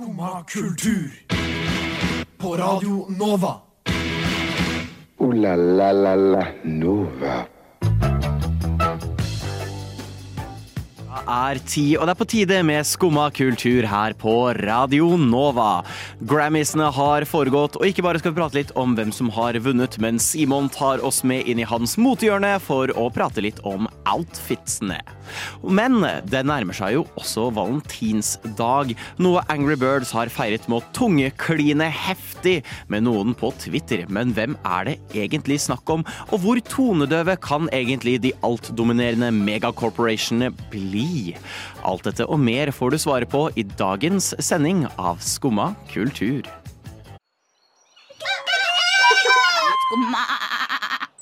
Skumma kultur. På Radio Nova. O-la-la-la-la Nova. er ti, og det er på tide med Skumma kultur her på Radio Nova. Grammysene har foregått, og ikke bare skal vi prate litt om hvem som har vunnet, men Simon tar oss med inn i hans motehjørne for å prate litt om outfitsene. Men det nærmer seg jo også valentinsdag, noe Angry Birds har feiret med å tungekline heftig med noen på Twitter. Men hvem er det egentlig snakk om, og hvor tonedøve kan egentlig de altdominerende megacorporationene bli? Alt dette og mer får du svare på i dagens sending av Skumma kultur. Skumma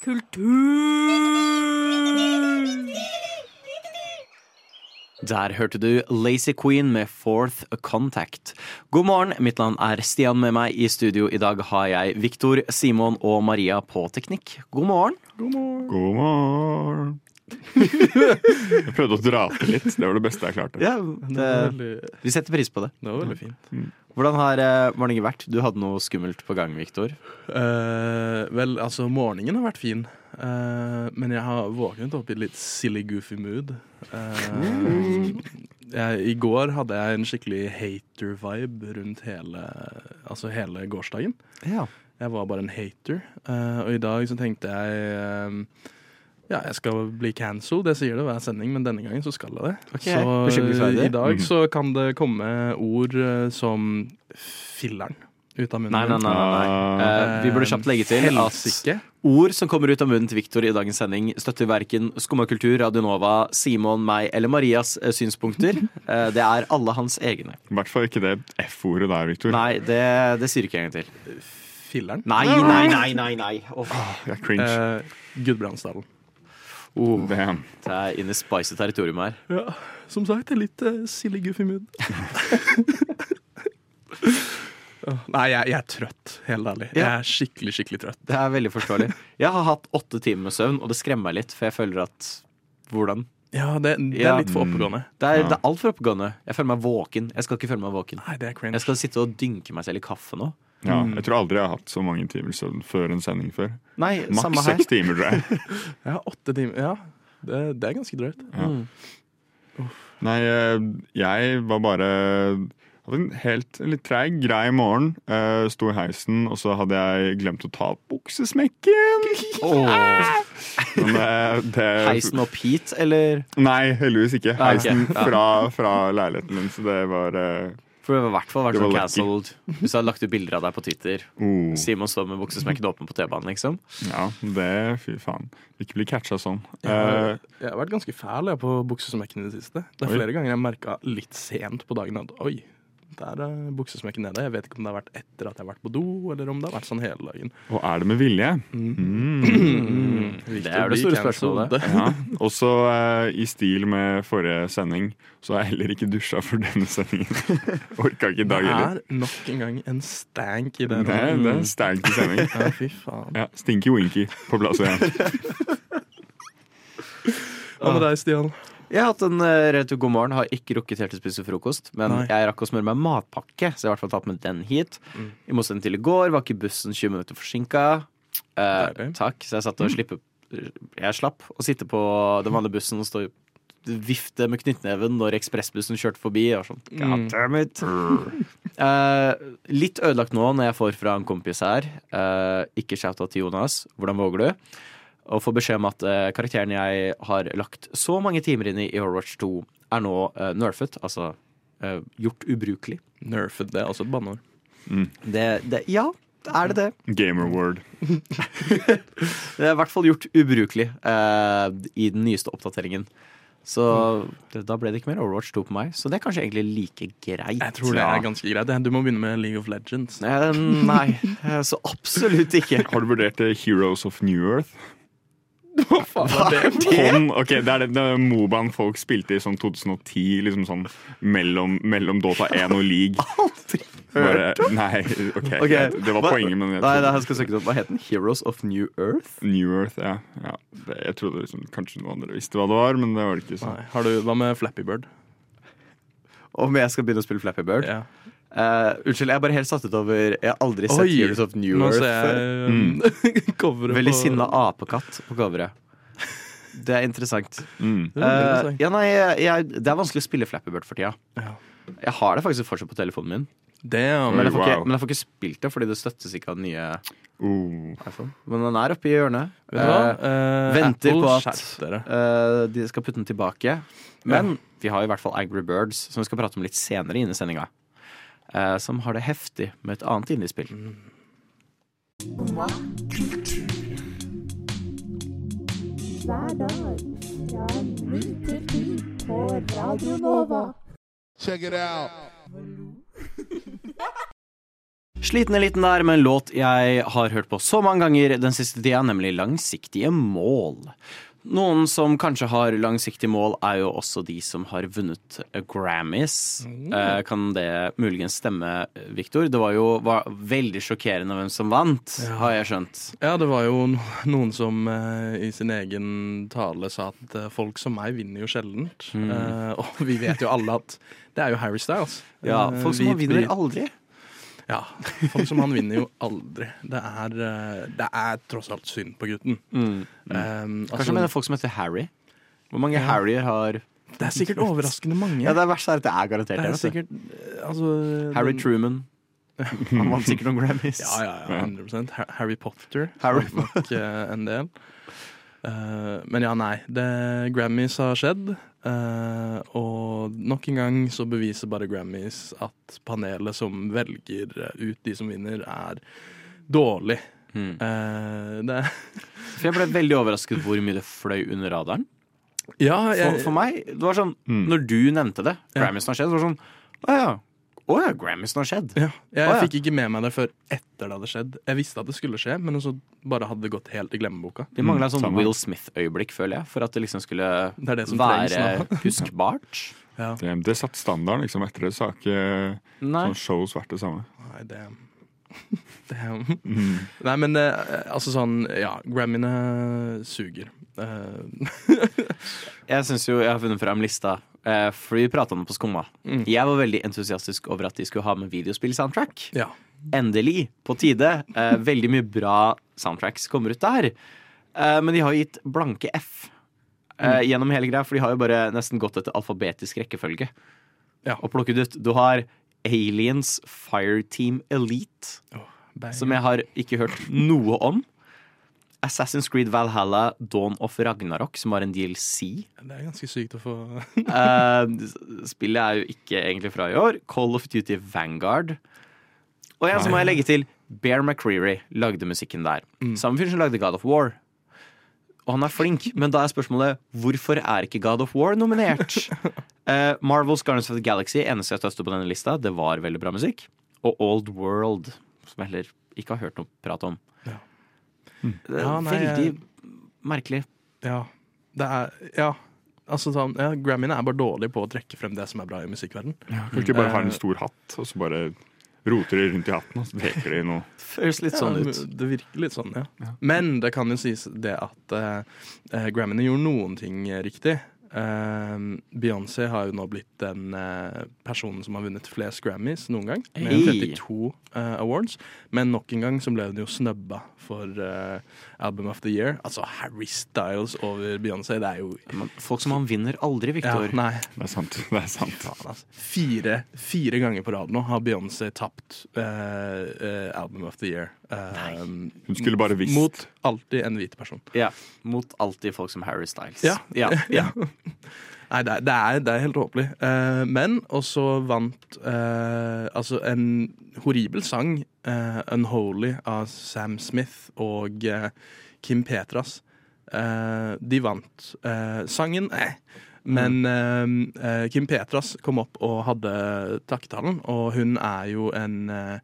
kultur. Der hørte du Lazy Queen med Fourth Contact. God morgen, mitt navn er Stian. Med meg i studio i dag har jeg Viktor, Simon og Maria på teknikk. God morgen. God morgen. Jeg prøvde å dra til litt. Det var det beste jeg klarte. Ja, Det vi setter pris på det. det var veldig fint. Hvordan har eh, morgenen vært? Du hadde noe skummelt på gang, Viktor. Uh, vel, altså, morgenen har vært fin. Uh, men jeg har våknet opp i litt silly, goofy mood. Uh, jeg, I går hadde jeg en skikkelig hater-vibe rundt hele, altså hele gårsdagen. Ja. Jeg var bare en hater. Eh, og i dag så tenkte jeg eh, ja, jeg skal bli cancelled. Det sier det hver sending, men denne gangen så skal jeg det. Okay. så i dag så kan det komme ord eh, som filleren ut av munnen. Nei, nei, nei. nei. Eh, vi burde kjapt legge til at ord som kommer ut av munnen til Viktor i dagens sending, støtter verken Skumma kultur, Radio Nova, Simon, meg eller Marias eh, synspunkter. Uh, det er alle hans egne. I hvert fall ikke det F-ordet der, Victor. Nei, det, det sier ikke jeg en gang til. Filleren. Nei, nei, nei, nei. nei. Oh. Jeg er cringe. Eh, Gudbrandsdalen. Oh, Damn. det er inn i spicy territorium her. Ja, som sagt, er litt uh, silly goofy mood. Nei, jeg, jeg er trøtt, helt ærlig. Jeg er skikkelig, skikkelig trøtt. Det er veldig forståelig. Jeg har hatt åtte timer med søvn, og det skremmer meg litt, for jeg føler at Hvordan? Ja, det, det Ja. er litt for oppegående. Det er, Ja. det er altfor oppegående. Jeg føler meg våken. Jeg skal ikke føle meg våken. Nei, det er cringe. Jeg skal sitte og dynke meg selv i kaffe nå. Ja, jeg tror aldri jeg har hatt så mange timer søvn før en sending før. Nei, samme Maks her. seks timer, tror jeg. Jeg har åtte timer. Ja, det, det er ganske drøyt. Ja. Nei, eh, jeg var bare Hadde en helt en litt treig, grei morgen. Uh, Sto i heisen, og så hadde jeg glemt å ta av buksesmekken. Oh. Men eh, det Heisen opp hit, eller? Nei, heldigvis ikke. Ah, okay. Heisen fra, fra leiligheten min, så det var eh, For det var i hvert fall vært sånn cancelled hvis du hadde lagt ut bilder av deg på Twitter. oh, Simon står med buksesmekken åpen på T-banen, liksom. Ja, det Fy faen. Ikke bli catcha sånn. Jeg har, Eh, jeg har vært ganske fæl jeg, på buksesmekken i det siste. Det er Oi. flere ganger jeg merka litt sent på dagen at oi, der er buksesmekken nede. Jeg vet ikke om det har vært etter at jeg har vært på do, eller om det har vært sånn hele dagen. og er det med vilje? Mm. Det er det store spørsmålet. Ja. Også uh, i stil med forrige sending, så har jeg heller ikke dusja for denne sendingen. Orka ikke i Det dag heller. er nok en gang en stank i Det det. er, det er stank i sending. Ja, fy faen. Ja, Stinky Winky på plass igjen. Hva med deg, Stian? Jeg har hatt en uh, relativt god morgen. Har ikke rukket helt til å spise frokost. Men Nei. jeg rakk å smøre meg matpakke, så jeg har i hvert fall tatt med den hit. Mm. I motsetning til i går var ikke bussen 20 minutter forsinka. Eh, takk. Så jeg satt og slippe Jeg slapp å sitte på den vanlige bussen og stå vifte med knyttneven når ekspressbussen kjørte forbi. Og sånn, God Mm. damn it. Eh, litt ødelagt nå når jeg får fra en kompis her. Eh, ikke shout-out til Jonas. Hvordan våger du? Og får beskjed om at uh, karakteren jeg har lagt så mange timer inn i i Overwatch 2, er nå uh, nerfet. Altså uh, gjort ubrukelig. Nerfed, det er også et banneord. Det, det, ja, er det det? Gamer word. Det er i hvert fall gjort ubrukelig eh, i den nyeste oppdateringen. Så det, da ble det ikke mer Overwatch 2 på meg. Så det er kanskje egentlig like greit. Jeg tror det Ja. er ganske greit. Du må begynne med League of Legends. Nei, så absolutt ikke. Har du vurdert Heroes of New Earth? Hva faen er det? Sånn, ok, Det er det den Mobaen folk spilte i sånn 2010, liksom sånn mellom, mellom Dota 1 og League. Aldri hørt om! nei, ok, okay. Det var hva- poenget, men jeg Nei, det her skal jeg søke det opp. Hva het den? Heroes of New Earth? New Earth, ja. ja det, jeg trodde liksom, kanskje noen andre visste hva det var, men det var det ikke. sånn. Nei, har du, hva med Flappy Bird? Om jeg skal begynne å spille Flappy Bird? Ja. Eh, unnskyld, jeg er bare helt satt ut over Jeg har aldri sett Oi, Heroes of New Earth før. jeg um, Veldig på sinna apekatt på coveret. Det er interessant. Mm. Eh, interessant. ja, nei, jeg, jeg, det er vanskelig å spille Flappy Bird for tida. Ja. Jeg har det faktisk fortsatt på telefonen min, Damn. men jeg får, Wow. ikke, men jeg får ikke spilt det fordi det støttes ikke av den nye uh. iPhone. Men den er oppe i hjørnet. Uh? Eh, Eh, venter Apple, på at uh, eh, de skal putte den tilbake. Men vi har i hvert fall Angry Birds, som vi skal prate om litt senere inn i sendinga. Eh, som har det heftig med et annet indiespill. hver dag fra ni til ti på Radio Nova. Check it out. Sliten eliten liten der med en låt jeg har hørt på så mange ganger den siste tida, nemlig Langsiktige mål. Noen som kanskje har langsiktige mål, er jo også de som har vunnet Grammys. Eh, kan det muligens stemme, Victor? Det var jo var veldig sjokkerende hvem som vant, har jeg skjønt. Ja, det var jo noen som eh, i sin egen tale sa at eh, folk som meg vinner jo sjeldent. Mm. Eh, og vi vet jo alle at det er jo Harry Styles. Ja, Eh, Folk som hvit vinner aldri. Ja, folk som han vinner jo aldri. Det er, eh, det er tross alt synd på gutten. Mm. Eh, Kanskje altså, mener folk som heter Harry. Hvor mange Ja. Harryer har det er sikkert overraskende mange. Ja, Det er verst er at det er garantert Det er sikkert eh, altså, Harry den- Truman. Han vant sikkert noen Grammys. Ja, ja, ja, 100 Ha- Harry Potter. Harry Potter. nok uh, en del. Uh, men ja, nei. Det, Grammys har skjedd. Eh, og nok en gang så beviser bare Grammys at panelet som velger ut de som vinner, er dårlig. Mm. Uh, det For jeg ble veldig overrasket hvor mye det fløy under radaren. Ja, For, jeg, for meg, det var sånn Mm. Når du nevnte det, Ja. Grammysen har skjedd, så var det sånn Å ja. Å ja, Grammysen har skjedd. ja, jeg oh, ja. fikk ikke med meg det før etter det hadde skjedd. Jeg visste at det skulle skje, men så bare hadde det gått helt i glemmeboka. De mangla Mm, et sånn. Will Smith-øyeblikk, føler jeg, for at det liksom skulle Det det være huskbart. Ja. Det, det satte standarden liksom etter det. Så har ikke sånn shows vært det samme. Nei, det Damn. Nei, men eh, altså sånn Ja, Grammyene suger. Eh, Jeg syns jo jeg har funnet fram lista, for vi prata om det på Skumma. Mm. Jeg var veldig entusiastisk over at de skulle ha med videospill-soundtrack. ja. Endelig, på tide. Eh, veldig mye bra soundtracks kommer ut der. Eh, men de har gitt blanke F eh, gjennom hele greia, for de har jo bare nesten gått etter alfabetisk rekkefølge. Ja. Og plukket ut Du har Aliens Fireteam Elite, oh, som jeg har ikke hørt noe om. Assassin's Creed Valhalla Dawn of Ragnarok, som var en DLC. Det er ganske sykt å få Eh, spillet er jo ikke egentlig fra i år. Call of Duty Vanguard. Og igjen så må jeg legge til Bear McCreary lagde musikken der. Samme fyr som lagde God of War. Og han er flink, men da er spørsmålet hvorfor er ikke God of War nominert? uh, Marvels Guardians of the Galaxy, eneste jeg tøste på denne lista, det var veldig bra musikk. Og Old World, som jeg heller ikke har hørt noe prat om. Ja. Det er Ja, nei, veldig merkelig. Ja. Det er Ja. Altså sånn, ja, Grammyene er bare dårlige på å trekke frem det som er bra i musikkverden. Kan ikke bare ha Eh. en stor hatt, og så bare roter de rundt i hatten, og så peker de noe. Føles litt sånn Ja, ut. Det virker litt sånn, ja. Men det kan jo sies det at uh, Grammyene gjorde noen ting riktig. Eh, Beyoncé har jo nå blitt den eh, personen som har vunnet flest Grammys noen gang. Med Hey. 32 uh, awards. Men nok en gang så ble hun jo snubba for uh, Album of the Year. Altså Harry Styles over Beyoncé, det er jo Men Folk som han vinner aldri, ja, Victor. Nei, Det er sant. Det er sant. Ja, altså. Fire, fire ganger på rad nå har Beyoncé tapt uh, eh, Album of the Year. Eh, Hun skulle bare visst. Mot alltid en hvit person. Ja, Mot alltid folk som Harry Styles. Ja. ja, ja. Nei, det er, det er, det er helt håpelig. Uh, men også vant uh, altså en horribel sang, uh, 'Unholy', av Sam Smith og Kim Petras. Eh, de vant. Eh, sangen eh. Men eh, eh, Kim Petras kom opp og hadde takketalen, og hun er jo en eh,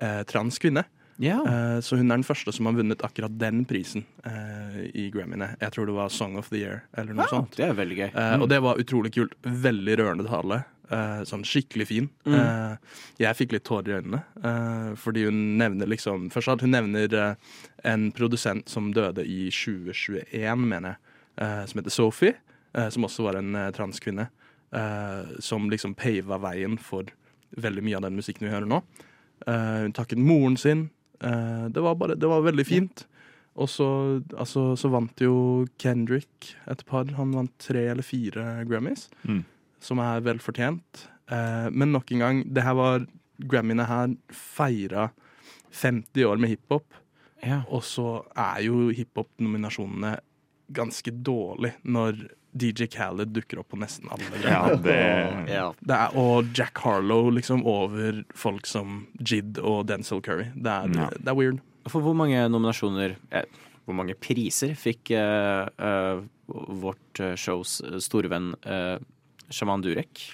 eh, trans kvinne. Ja. Uh, Så hun er den første som har vunnet akkurat den prisen uh, i Grammyene. Jeg tror det var Song of the Year eller noe Ja, sånt. det er veldig gøy. Eh, og det var utrolig kult. Veldig rørende tale. Eh, sånn skikkelig fin. Eh, jeg fikk litt tårer i øynene, fordi hun nevner liksom Først at hun nevner en produsent som døde i 2021, mener jeg, som heter Sophie, som også var en transkvinne. som liksom pava veien for veldig mye av den musikken vi hører nå. Hun takket moren sin. Eh, det, var bare, det var veldig fint. Og så, altså, så vant jo Kendrick et par. Han vant tre eller fire Grammys, Mm. som er vel fortjent. Eh, men nok en gang, det her var Grammyene her feira 50 år med hiphop. Ja. Og så er jo hiphop-nominasjonene ganske dårlig når DJ Khaled dukker opp på nesten alle. Ja, det Ja. Det er, og Jack Harlow liksom over folk som Jid og Denzil Curry. Det er, Ja. det er weird. For hvor mange nominasjoner eh, Hvor mange priser fikk eh, eh, vårt shows store venn eh, Shaman Durek?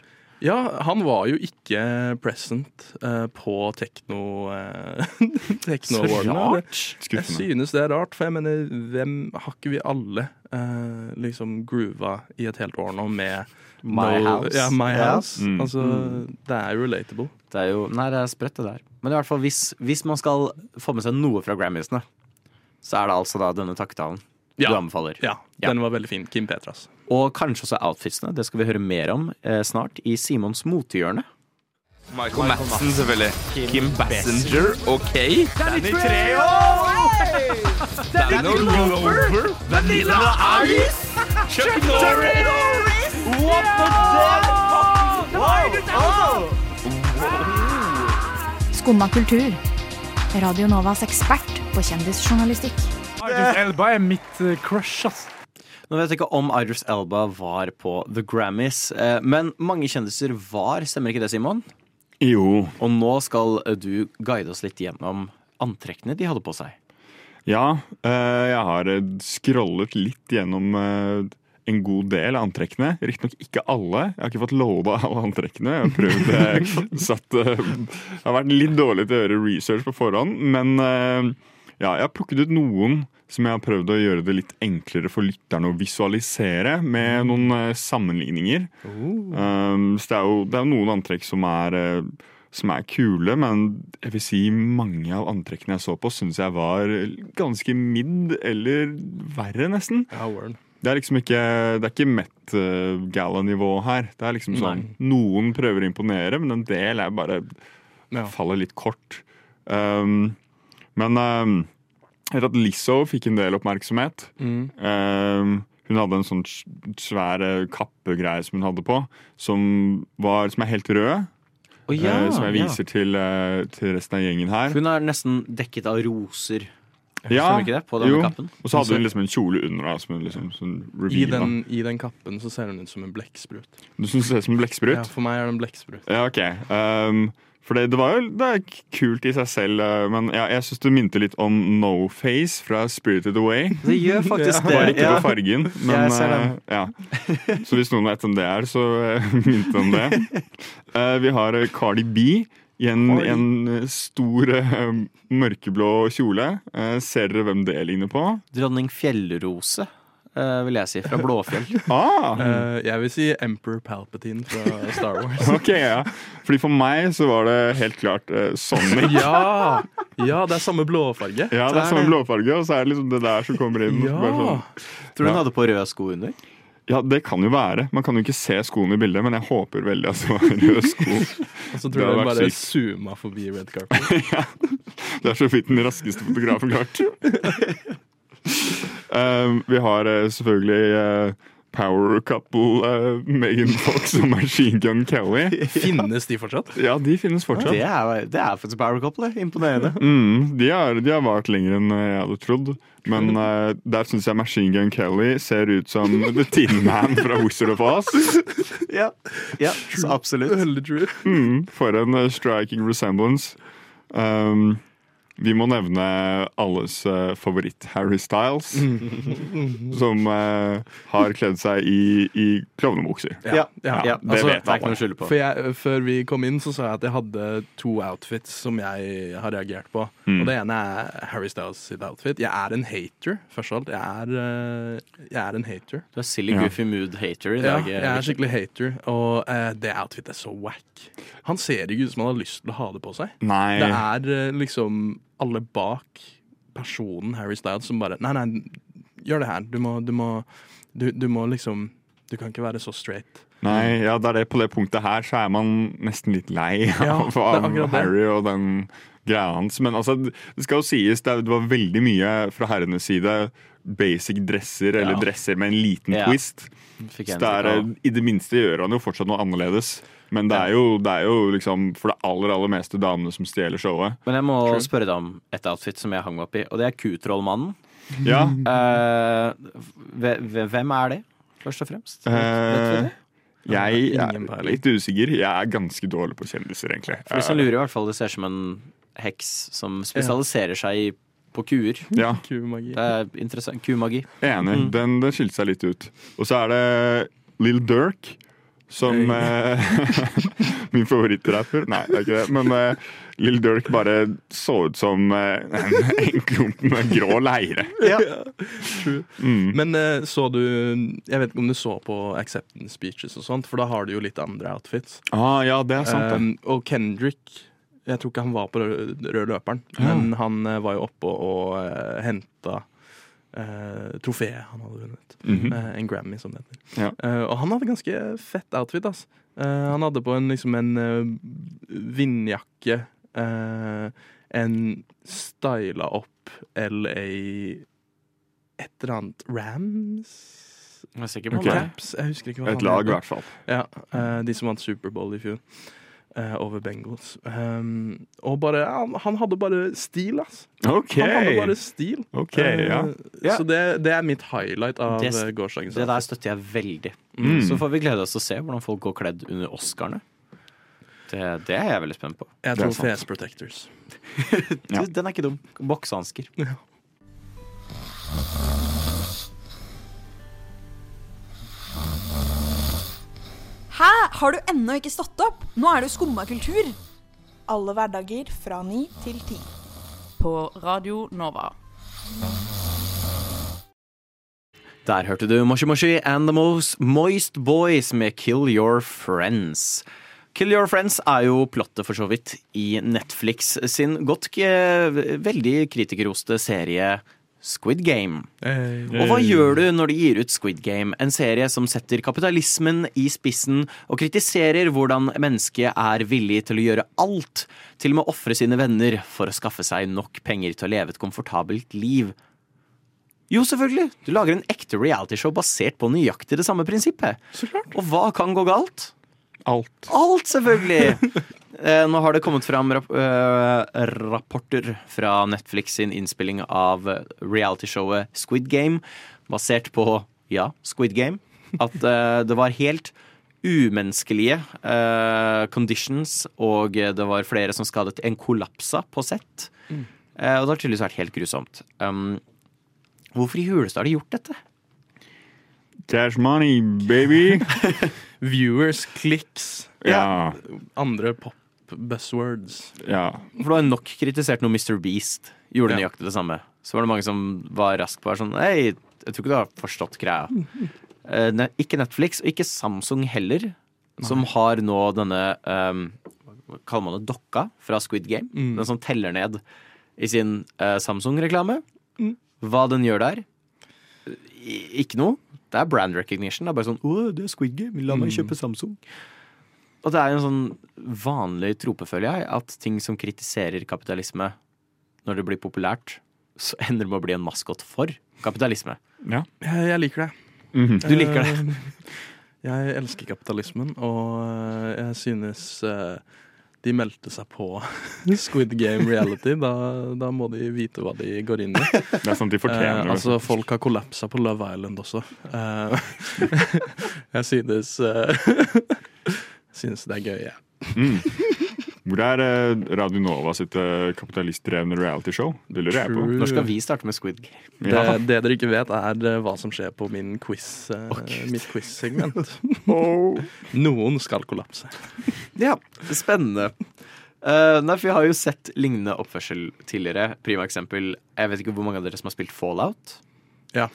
Ja, han var jo ikke present uh, på tekno uh, Tekno-awardene. Jeg Skuffende. synes det er rart, for jeg mener, hvem har ikke vi alle uh, liksom groova i et helt år nå med My no- House. Ja, My yeah. House. Mm. Altså, det er jo relatable. Det er jo Nei, det er sprøtt, det der. Men i hvert fall hvis, hvis man skal få med seg noe fra Grammysene, så er det altså da denne takketalen Ja. du anbefaler. Ja, Ja. den var veldig fin. Kim Petras. Og kanskje også outfitsene. Det skal vi høre mer om eh, snart i Simons motehjørne. Michael Madsen, selvfølgelig. Kim Bassinger, OK. Danny Treho! Danny Glover! Vanilla Ice! Chuck Norris! What the Skumma kultur. Radio Novas ekspert på kjendisjournalistikk. Idris Elba er mitt eh, crush, ass. Nå vet jeg ikke om Idris Elba var på The Grammys, eh, men mange kjendiser var, stemmer ikke det, Simon? Jo. Og nå skal eh, du guide oss litt gjennom antrekkene de hadde på seg. Ja, eh, jeg har scrollet litt gjennom en god del av antrekkene. Riktignok ikke alle. Jeg har ikke fått loada alle antrekkene. Jeg har prøvd satt, Jeg har vært litt dårlig til å gjøre research på forhånd, men ja, jeg har plukket ut noen som jeg har prøvd å gjøre det litt enklere for lytterne å visualisere med noen uh, sammenligninger. Um, så det er jo det er noen antrekk som er, uh, som er kule, men jeg vil si mange av antrekkene jeg så på, syns jeg var ganske midd, eller verre, nesten. Ja. Det er liksom ikke Det er ikke Met-gala-nivå her. Det er liksom sånn Noen prøver å imponere, men en del er bare Ja. faller litt kort. Um, men um, jeg vet at Lizzo fikk en del oppmerksomhet. Mm. Um, hun hadde en sånn svær eh, kappegreie som hun hadde på, som, var, som er helt rød. Oh, ja, som jeg ja. viser til, eh, til resten av gjengen her. Hun er nesten dekket av roser. Ja, det? På denne jo. kappen. Og så hadde hun liksom en kjole under. Da, som liksom, sånn I, reveal, den, I den kappen så ser hun ut som en blekksprut. Du syns det ser ut som en blekksprut? Ja, for meg er det en blekksprut. Ja, ok. Um, for det, det var jo det er kult i seg selv, uh, men ja, jeg syns du minte litt om No Face fra Spirited Away. Det gjør faktisk det. Bare ikke ja. på fargen. Men, ser uh, ja. Så hvis noen vet hvem det er, så uh, minte om det. Vi har Cardi B i en, en stor mørkeblå kjole. Ser dere hvem det ligner på? Dronning Fjellrose, eh, vil jeg si. Fra Blåfjell. Ah! Eh, jeg vil si Emperor Palpatine fra Star Wars. Ok, ja. Fordi For meg så var det helt klart uh, Sonic. ja! ja, det er samme blåfarge. Ja, det er samme blåfarge, og så er det liksom det der som kommer inn. Ja. Bare sånn. Tror du hun Ja. hadde på røde sko under? Ja, det kan jo være. Man kan jo ikke se skoene i bildet, men jeg håper veldig at det var røde sko. Og så tror jeg den bare sykt. zooma forbi red carpet. Det er så vidt den raskeste fotografen klart. Um, vi har uh, selvfølgelig uh, power couple uh, Megan Fox og Machine Gun Kelly. Finnes de fortsatt? Ja, de finnes fortsatt. Det er, det er faktisk power couple. Imponerende. Mm, de, har, de har vart lenger enn jeg hadde trodd. Men uh, der syns jeg Machine Gun Kelly ser ut som The Tin Man fra Wizard of Oz. Ja, ja så absolutt. Mm, for en striking resemblance. Um, vi må nevne alles eh, favoritt Harry Styles, som uh, har kledd seg i, i klovnebukser. Ja, Ja, ja, det altså, vet alle. ikke noe å på. For jeg, Før vi kom inn, så sa jeg at jeg hadde to outfits som jeg har reagert på. Mm. Og Det ene er Harry Styles sitt outfit. Jeg er en hater, først og alt. Jeg er, uh, jeg er en hater. Du er silly goofy mood hater i dag. Ja, jeg er skikkelig hater, og det outfitet er så wack. Han ser ikke ut som han har lyst til å ha det på seg. Nei. Det er liksom alle bak personen Harry Styles som bare Nei, nei, gjør det her. Du må, du må, du, du må liksom Du kan ikke være så straight. Nei, ja, det er det på det punktet her så er man nesten litt lei Ja, av, av. Harry og den greia hans. Men altså, det skal jo sies, det, var veldig mye fra herrenes side basic dresser, eller Ja. dresser med en liten Ja. twist. Så det er, eh, I det minste gjør han jo fortsatt noe annerledes. Men det er jo, det er jo liksom for det aller aller meste damene som stjeler showet. Men jeg må spørre deg om et outfit som jeg hang meg opp i, og det er Kutrollmannen. Ja, Eh, hve- hvem er det, først og fremst? Det? jeg er litt usikker. Jeg er ganske dårlig på kjendiser, egentlig. For Hvis han lurer, i hvert fall, det ser ut som en heks som spesialiserer seg på kuer. Ja, Kumagi. Det er interessant. Kumagi. Enig. Den, den skilte seg litt ut. Og så er det Lill Durk, som eh, Min favorittrapper. Nei, det er ikke det. Men uh, Lill Durk bare så ut som uh, en, en klump med grå leire. Mm. Men uh, så du Jeg vet ikke om du så på acceptance speeches og sånt, for da har du jo litt andre outfits. Ah, ja, det er sant. Um, og Kendrick Jeg tror ikke han var på rød, løperen, men han eh, var jo oppe og uh, henta uh, trofeet han hadde vunnet. Mm -hmm. uh, en Grammy, som det heter. Ja. Uh, og han hadde ganske fett outfit. ass. Eh, han hadde på en, liksom en uh, vindjakke, eh, en styla opp LA Et eller annet Rams? Jeg er sikker på Ok. Caps? Jeg husker ikke hva Et han lag, i hvert fall. Ja, eh, de som vant Superbowl i fjor. Eh, over Bengals. Um, og bare han, han hadde bare stil, ass. Okay. Han hadde bare stil. Okay, Eh, ja. Ja. Så det, det er mitt highlight av Det- eh, gårsdagens Det der støtter jeg veldig. Mm. Så får vi glede oss til å se hvordan folk går kledd under Oscarene. Det, det er jeg veldig spent på. Jeg tror. Face Protectors. Ja. Du, Den er ikke dum. Boksehansker. Hæ? Har du ennå ikke stått opp? Nå er det jo skumma kultur. Alle hverdager fra ni til ti. På Radio Nova. Der hørte du Moshi Moshi and The Most Moist Boys med Kill Your Friends. Kill Your Friends er jo plottet for så vidt i Netflix sin godt eh, veldig kritikerroste serie Squid Game. Og hva gjør du når de gir ut Squid Game, en serie som setter kapitalismen i spissen og kritiserer hvordan mennesket er villig til å gjøre alt, til og med ofre sine venner for å skaffe seg nok penger til å leve et komfortabelt liv? Jo, selvfølgelig. Du lager en ekte realityshow basert på nøyaktig det samme prinsippet. Og hva kan gå galt? Alt. Alt, selvfølgelig! Eh, nå har det kommet fram rap eh, rapporter fra Netflix sin innspilling av realityshowet Squid Game, basert på, ja, Squid Game. At eh, det var helt umenneskelige eh, conditions, og det var flere som skadet en kollapsa på sett. Eh, og det har tydeligvis vært helt grusomt. Um, hvorfor i huleste har de gjort dette? Cash money, baby! Viewers, clicks, Ja. andre pop buzzwords. ja. For du har nok kritisert noe Mr. Beast gjorde Ja. nøyaktig det samme. Så var det mange som var rask på å være sånn Hei, jeg tror ikke du har forstått greia. Eh, ne ikke Netflix, og ikke Samsung heller, som har nå denne um, Hva kaller man det? Dokka fra Squid Game. Mm. Den som teller ned i sin uh, Samsung-reklame. Mm. Hva den gjør der? I, ikke noe. Det er brand recognition. Det er bare sånn Å, det er Squid Game. La meg Mm. kjøpe Samsung. Og det er en sånn vanlig trope, føler jeg, at ting som kritiserer kapitalisme, når det blir populært, så ender det med å bli en maskot for kapitalisme. ja. Jeg, jeg liker det. Mhm. Du liker det? Eh, Jeg elsker kapitalismen, og eh, jeg synes eh, de meldte seg på Squid Game reality. Da, da må de vite hva de går inn i. Det er sånn de fortjener Eh, altså, folk har kollapsa på Love Island også. Eh, jeg synes eh, Synes det er gøy, Ja. Mm. Hvor er eh, Radio Nova sitt eh, kapitalistdrevne realityshow? Det lurer jeg på. Når skal vi starte med Squid Game? Det, Ja. det dere ikke vet, er eh, hva som skjer på min quiz, eh, mitt quiz-segment. Noen skal kollapse. Ja, spennende. Uh, nei, for Vi har jo sett lignende oppførsel tidligere. Prima eksempel. Jeg vet ikke hvor mange av dere som har spilt Fallout. Ja.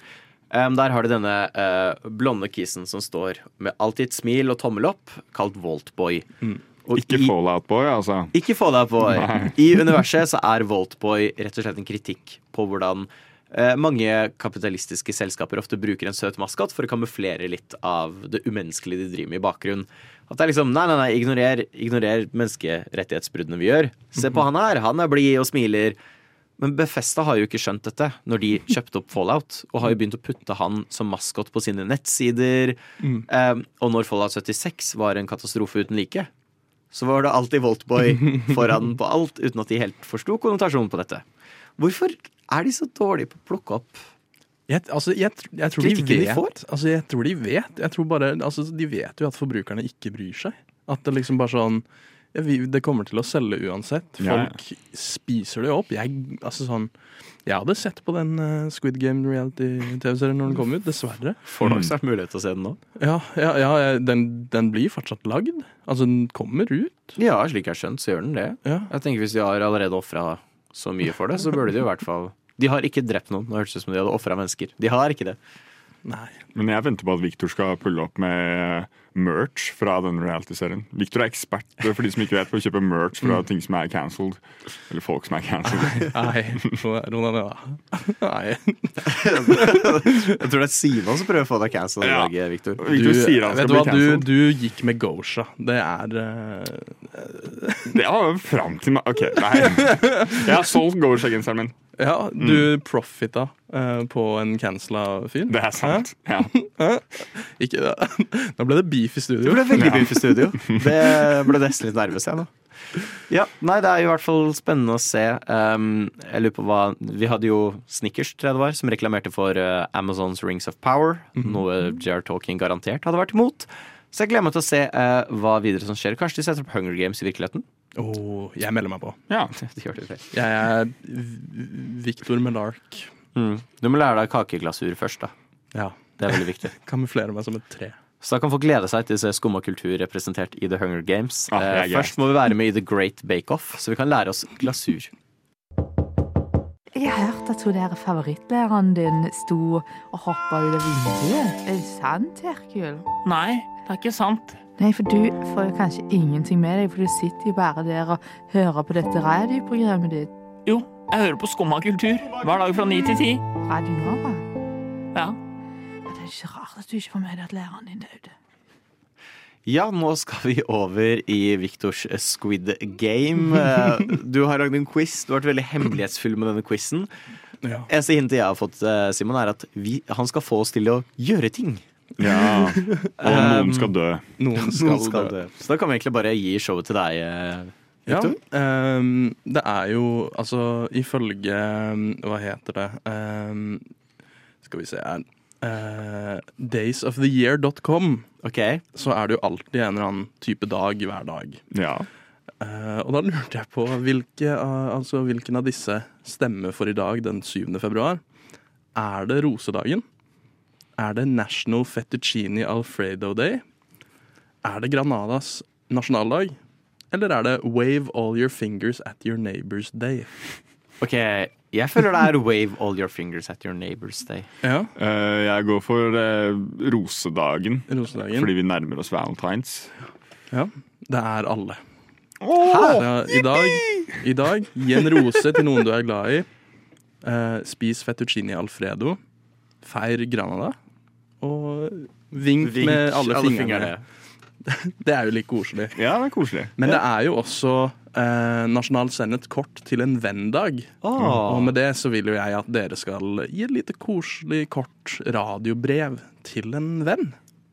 Um, der har du denne uh, blonde kisen som står med alltid et smil og tommel opp, kalt Voltboy. Mm. Ikke i- Fallout Boy, altså. Ikke Fallout Boy. I universet så er Voltboy rett og slett en kritikk på hvordan uh, mange kapitalistiske selskaper ofte bruker en søt maskot for å kamuflere litt av det umenneskelige de driver med i bakgrunnen. At det er liksom Nei, nei, nei, ignorer, ignorer menneskerettighetsbruddene vi gjør. Se på han her, han er blid og smiler. Men Befesta har jo ikke skjønt dette når de kjøpte opp Fallout, og har jo begynt å putte han som maskot på sine nettsider. Mm. Eh, og når Fallout 76 var en katastrofe uten like, så var det alltid Voltboy foran på alt, uten at de helt forsto konnotasjonen på dette. Hvorfor er de så dårlige på å plukke opp Jeg, altså, jeg, jeg tror de vet. altså, jeg tror de vet. Jeg tror bare, altså, de vet jo at forbrukerne ikke bryr seg. At det liksom bare sånn ja, vi, Det kommer til å selge uansett. Ja, ja. Folk spiser det opp. Jeg, altså, sånn, jeg hadde sett på den uh, Squid Game reality-TV-serien når den kom ut, dessverre. Får nok snart mulighet til å se den nå. Ja, ja, ja den, den blir fortsatt lagd. Altså, den kommer ut. Ja, slik jeg har skjønt, så gjør den det. Ja. Jeg tenker Hvis de har allerede ofra så mye for det, så burde de i hvert fall De har ikke drept noen. Nå hørtes det ut som de hadde ofra mennesker. De har ikke det. Nei. Men jeg venter på at Victor skal pulle opp med merch fra denne reality-serien. Victor er ekspert for de som ikke vet, på å kjøpe merch fra ting som er cancelled. Eller folk som er cancelled. Nei, ro deg ned, da. Nei. Jeg tror det er Sivan som prøver å få deg cancelled i Ja. dag, Victor. Victor sier han skal du bli hva, du, cancelled. du gikk med Gosha. Det er uh... Det var fram til meg OK, nei. Jeg har solgt Gosha-genseren min. Ja, du profita uh, på en cancela fyr. Det er sant. Ja. Hæ? Ikke det. Nå ble det beef i studio. Det ble veldig beef i studio. Det ble nesten litt nervøs jeg nå. Ja, nei, det er i hvert fall spennende å se. Um, jeg lurer på hva Vi hadde jo Snickers, tror jeg det var, som reklamerte for uh, Amazons Rings of Power. Noe J.R. Talking garantert hadde vært imot. Så jeg gleder meg til å se uh, hva videre som skjer. Kanskje de setter opp Hunger Games i virkeligheten? Åh, jeg melder meg på. ja. det gjør det vel. Jeg er Victor Melark. Mm. Du må lære deg kakeglasur først, da. Ja. Det er veldig viktig. Kamuflere meg som et tre. Så da kan folk glede seg til å se skum og kultur representert i The Hunger Games. Ah, Eh. Først må vi være med i The Great Bake Off, så vi kan lære oss glasur. Jeg har hørt at hun der favorittlæreren din sto og hoppa ut av vinduet. Er det sant, Herkul? Nei, det er ikke sant. Nei, for du får jo kanskje ingenting med deg, for du sitter jo bare der og hører på dette radioprogrammet ditt. Jo, jeg hører på Skumma kultur hver dag fra ni til ti. Radio Nova. Ja. Ja, Det er ikke rart at du ikke får med deg at læreren din døde. Ja, nå skal vi over i Viktors Squid Game. Du har lagd en quiz. Du har vært veldig hemmelighetsfull med denne quizen. Ja. Eneste hintet jeg har fått, eh, Simon, er at vi, han skal få oss til å gjøre ting. Ja. Og noen skal dø. Noen skal, Noen skal dø. Så da kan vi egentlig bare gi showet til deg, eh, Ja, ehm, det er jo altså ifølge ehm, Hva heter det? um, skal vi se her uh, Daysoftheyear.com Ok. så er det jo alltid en eller annen type dag hver dag. Ja. Uh, og da lurte jeg på hvilke, uh, altså, hvilken av disse stemmer for i dag, den 7. februar. Er det rosedagen? Er det National Fettuccine Alfredo Day? Er det Granadas nasjonaldag? Eller er det Wave all your fingers at your neighbor's day? Ok, Jeg føler det er wave all your fingers at your neighbor's day. Ja, Uh, jeg går for uh, rosedagen, rosedagen. fordi vi nærmer oss valentines. Ja, det er alle. Så i dag, I dag, gi en rose til noen du er glad i. Uh, spis fettuccine alfredo. Feir Granada. Og vink, Vink med alle, alle fingrene. fingrene. Det er jo litt koselig. Ja, det er koselig. Men det er jo også eh, nasjonalt sendet kort til en venn-dag. Åh. Og med det så vil jo jeg at dere skal gi et lite koselig, kort radiobrev til en venn.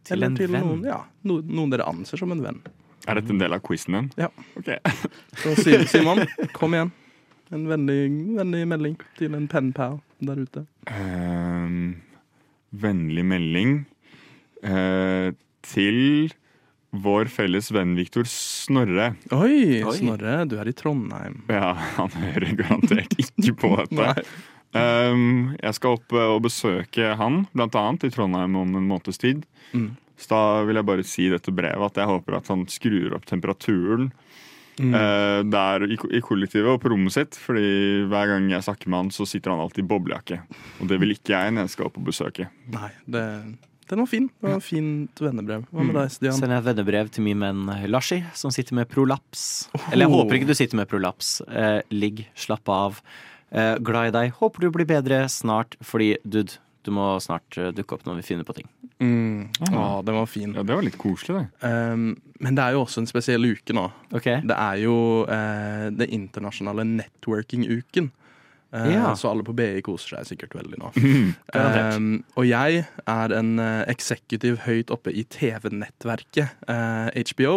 Til Eller en til venn? Noen, ja, no, noen dere anser som en venn. Er dette en del av quizen din? Ja. Ok. Så Si- Simon, kom igjen. En vennlig, vennlig melding til en penpal der ute. Ehm, vennlig melding eh, til vår felles venn Viktor Snorre. Oi, Oi. Snorre, du er i Trondheim. Ja, han hører garantert ikke på dette. Ehm, jeg skal opp eh, og besøke han, blant annet, i Trondheim om en måneds tid. Mm. Så da vil jeg bare si dette brevet at jeg håper at han skrur opp temperaturen Mm. Uh, der i, i kollektivet og på rommet sitt. Fordi hver gang jeg snakker med han, så sitter han alltid i boblejakke. Og det vil ikke jeg når jeg skal opp og besøke. Nei, det, den var fin. Det var fint vennebrev. Hva med deg, Stian? Sender jeg et vennebrev til min venn Lashi, som sitter med prolaps. Eller jeg håper ikke du sitter med prolaps. Eh, ligg, slapp av. Eh, glad i deg. Håper du blir bedre snart, fordi dude, du må snart eh, dukke opp når vi finner på ting. Mm. Å, den var fin. Ja, Det var litt koselig, det. Um, men det er jo også en spesiell uke nå. Okay. Det er jo uh, det internasjonale networking-uken. Uh, Ja. Så alle på BI koser seg sikkert veldig nå. Mm, Um, og jeg er en uh, eksekutiv høyt oppe i TV-nettverket uh, HBO,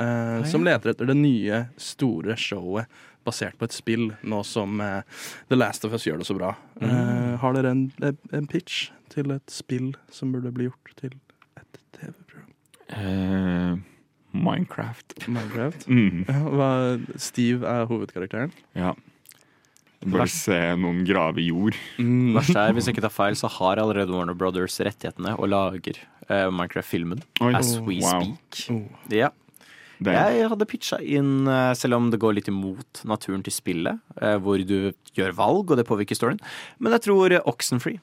eh, som leter etter det nye, store showet basert på et spill, nå som The Last of Us gjør det så bra. Eh, har dere en, en pitch til et spill som burde bli gjort til et TV-program? Uh, Minecraft. Minecraft? Mm. Hva, Steve er hovedkarakteren. Ja. Bare se noen grave jord. Mm. Verst er, hvis jeg ikke tar feil, så har allerede Warner Brothers rettighetene og lager uh, Minecraft-filmen as we Wow. speak. Oh. Ja. Det, Jeg hadde pitcha inn, eh, selv om det går litt imot naturen til spillet, eh, hvor du gjør valg, og det påvirker storyen, men jeg tror eh, Oxenfree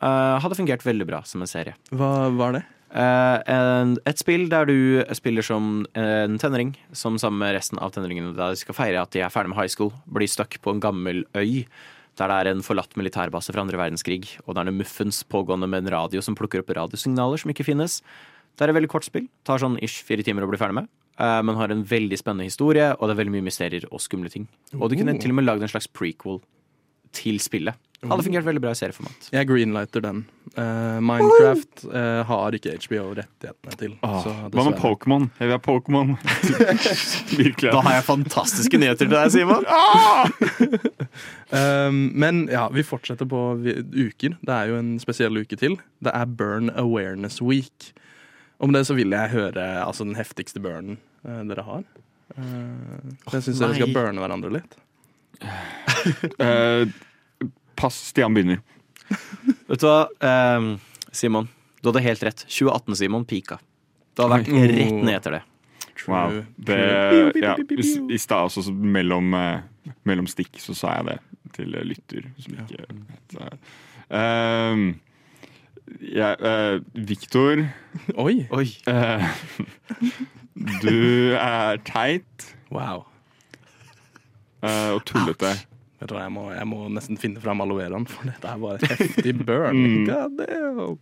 hadde fungert veldig bra som en serie. Hva var det? Et spill der du spiller som en tenåring, som sammen med resten av tenåringene der de skal feire at de er ferdig med high school, blir stuck på en gammel øy. Der det er en forlatt militærbase fra andre verdenskrig, og der det er muffens pågående med en radio som plukker opp radiosignaler som ikke finnes. Det er et veldig kort spill. Tar sånn ish fire timer å bli ferdig med. Eh, men har en veldig spennende historie, og det er veldig mye mysterier og skumle ting. Og du kunne Oh. til og med lagd en slags prequel til spillet. Hadde fungert veldig bra i serieformat. Jeg greenlighter den. Uh, Minecraft uh, har ikke HBO rettighetene til. Åh, Hva med. Pokémon? Jeg vil ha Pokémon. Virkelig. Da har jeg fantastiske nyheter til deg, Simon. Um, men ja, vi fortsetter på uker. Det er jo en spesiell uke til. Det er Burn Awareness Week. Om det så vil jeg høre altså, den heftigste burnen dere har. Uh, jeg syns dere skal burne hverandre litt. uh, pass, Stian begynner. Vet du hva, Ehm, Simon. Du hadde helt rett. 2018-Simon pika. Du har vært Oi. rett ned etter det. Wow. Det, ja, i stad også, så mellom, eh, mellom stikk, så sa jeg det til eh, lytter som ikke vet det. Ehm, jeg, eh, Victor, Oi! Oi. eh, du er teit Wow. Uh, og tullete. Vet du hva, jeg må, jeg må nesten finne fram aloe veraen, for dette er bare et heftig burn. Mm. God damn.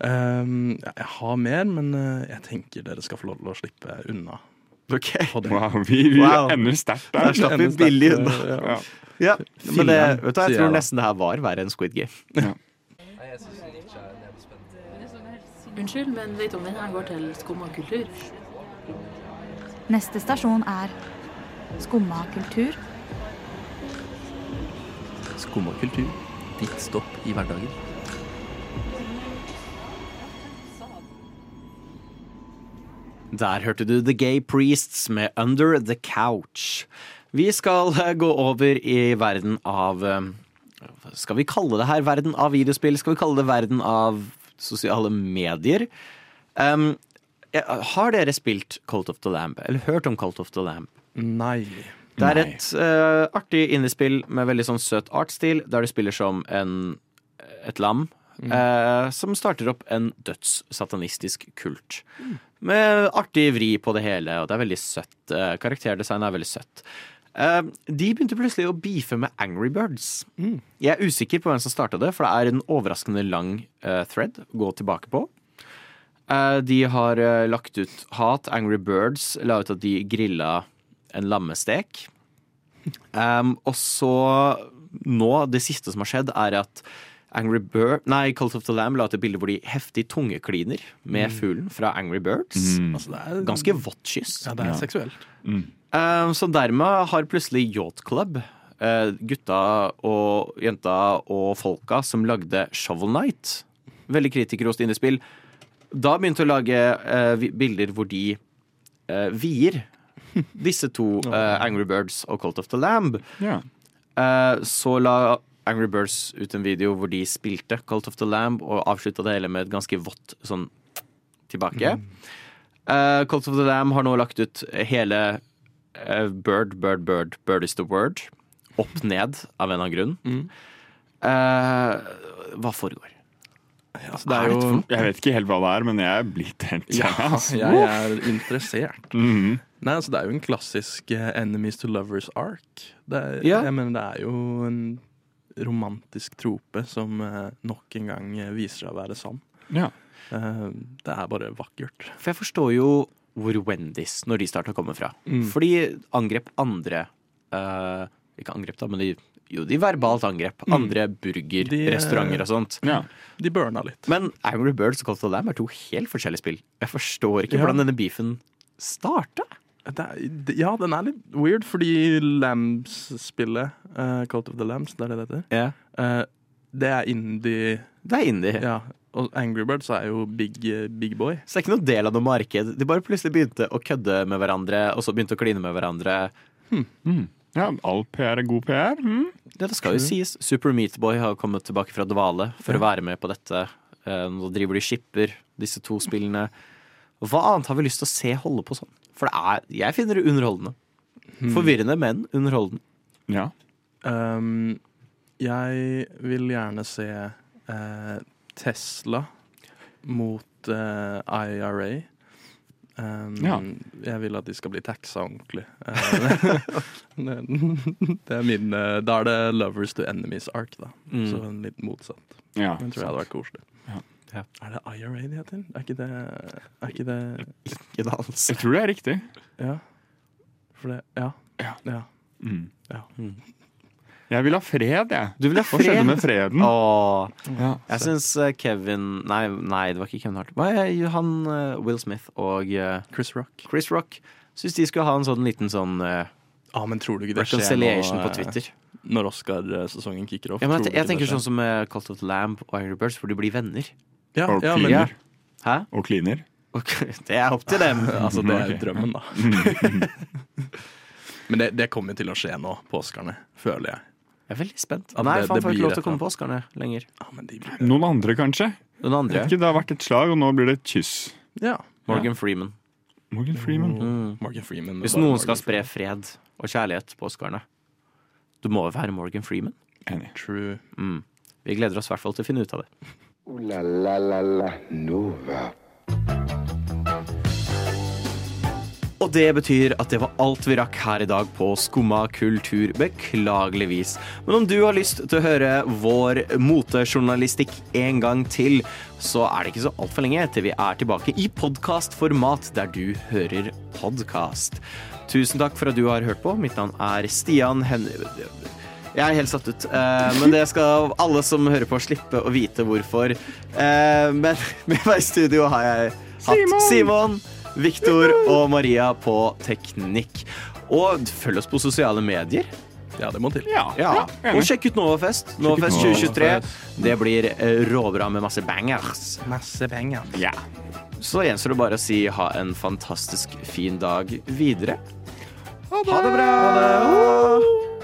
Um, ja, jeg har mer, men eh, jeg tenker dere skal få lov til å slippe unna. Ok. Wow, vi, vi Wow. ender sterkt Der der. slapp vi billig eh, unna. ja. Ja. Ja, men det, vet du, jeg tror nesten det her var verre enn Squid Game. Unnskyld, men vet du om den her går til skum og kultur? Neste stasjon er Skumma kultur. Skumma kultur. Ditt stopp i hverdagen. Der hørte du The Gay Priests med Under The Couch. Vi skal eh, gå over i verden av eh, Skal vi kalle det her verden av videospill? Skal vi kalle det verden av sosiale medier? Um, har dere spilt Cult of the Lamb? Eller hørt om Cult of the Lamb? Nei. Det er et uh, artig indiespill med veldig sånn søt artstil, der du spiller som en, et lam eh, som starter opp en dødssatanistisk kult. Med artig vri på det hele, og det er veldig søtt. Uh, karakterdesignet er veldig søtt. Uh, de begynte plutselig å beefe med Angry Birds. Jeg er usikker på hvem som starta det, for det er en overraskende lang uh, thread å gå tilbake på. Eh, de har eh, lagt ut hat. Angry Birds la ut at de grilla en lammestek. Um, og så nå, det siste som har skjedd, er at Angry Bird Nei, Cult of the Lamb la ut et bilde hvor de heftig tungekliner med fuglen fra Angry Birds. Mm. Altså, det er, Ganske vått kyss. Ja, det er Ja. seksuelt. Um, så dermed har plutselig Yacht Club, uh, gutta og jenta og folka som lagde Shovel Night, veldig kritikerrost innespill, da begynte å lage eh, bilder hvor de eh, vier disse to eh, Angry Birds og Cult of the Lamb. Ja. Eh, så la Angry Birds ut en video hvor de spilte Cult of the Lamb og avslutta det hele med et ganske vått sånn tilbake. Eh, Cult of the Lamb har nå lagt ut hele eh, Bird, Bird, Bird, Bird is the word. Opp ned, av en eller annen grunn. Eh, hva foregår? Altså, det er jo Jeg vet ikke helt hva det er, men jeg er blitt helt Ja, altså. jeg er interessert. Mhm. Nei, altså Det er jo en klassisk eh, enemies to lovers arc. Det er, Ja. jeg mener, det er jo en romantisk trope som eh, nok en gang eh, viser seg å være sann. Ja. Eh, det er bare vakkert. For jeg forstår jo hvor Wendy's, når de starter å komme fra. Mm. For de angrep andre uh, Ikke angrep, da, men de, jo, de verbalt angrep Mm. andre burgerrestauranter og sånt. Ja. De burna litt. Men Angry Birds og Call of Lamb er to helt forskjellige spill. Jeg forstår ikke Ja. hvordan denne beefen starta. Ja, den er litt weird, fordi Lambs-spillet, uh, Cult of the Lambs, det er det det heter, yeah. uh, det er indie. Det er indie. Ja, og Angry Birds er jo big, eh, big boy. Så det er ikke noen del av noe marked. De bare plutselig begynte å kødde med hverandre, og så begynte å kline med hverandre. Hmm. Mm. Ja, all PR er god PR. Mm. Det, det skal jo sies. Super Meatboy har kommet tilbake fra dvale for å være med på dette. Eh, Nå driver de skipper, disse to spillene. Hva annet har vi lyst til å se holde på sånn? For det er, jeg finner det underholdende. Forvirrende, men underholdende. Ja. Um, jeg vil gjerne se uh, Tesla mot uh, IRA. Um, Ja. Jeg vil at de skal bli taxa ordentlig. Eh, det, er min eh, Da er det Lovers to Enemies arc, da. Mm. Så en litt motsatt. Ja, Den tror jeg hadde vært koselig. Ja. Ja. Er det IRA de heter? Er ikke det Er ikke det Ikke dans. Jeg tror det er riktig. Ja. For det Ja. Ja. ja. Mm. Ja. Jeg vil ha fred, jeg. Du vil ha fred? Hva skjedde med freden? Åh, Ja. jeg syns eh, Kevin Nei, nei, det var ikke Kevin Hart. Hva er han eh, Will Smith og eh, Chris Rock. Chris Rock syns de skulle ha en sånn liten sånn ah, men tror du ikke det skjer reconciliation nå, på Twitter. Når Oscar-sesongen kicker off? Ja, jeg, jeg tenker sånn som med Cult of the Lamb og Angry Birds, hvor de blir venner. Ja, Og ja, kliner. Hæ? Og kliner. Det er opp til dem. altså, det er jo drømmen, da. men det, det kommer til å skje nå på Oscarene, føler jeg. Jeg er veldig spent. Nei, det- faen får ikke lov til å komme på Oscarene lenger. Ja, men de blir Noen andre, kanskje? Noen andre, ikke, det har vært et slag, og nå blir det et kyss. Ja. Morgan Freeman. Morgan Freeman. Mm. Morgan Freeman. Hvis noen Morgan skal spre fred og kjærlighet på Oscarene, du må jo være Morgan Freeman. Enig. True. Mm. Vi gleder oss i hvert fall til å finne ut av det. Uh, la la la la Nova. Og det betyr at det var alt vi rakk her i dag på Skumma kultur, beklageligvis. Men om du har lyst til å høre vår motejournalistikk en gang til, så er det ikke så altfor lenge til vi er tilbake i podkastformat der du hører podkast. Tusen takk for at du har hørt på. Mitt navn er Stian Hen... Jeg er helt satt ut, eh, men det skal alle som hører på, slippe å vite hvorfor. Eh, men med meg i studio har jeg hatt Simon, Viktor og Maria på teknikk. Og følg oss på sosiale medier. Ja, det må til. Ja, Ja. Og sjekk ut Novafest. Novafest Novafest. 2023. Det blir eh, råbra med masse bangers. Masse penger. Ja. Så gjenstår det bare å si ha en fantastisk fin dag videre. Ha det bra! Ha det.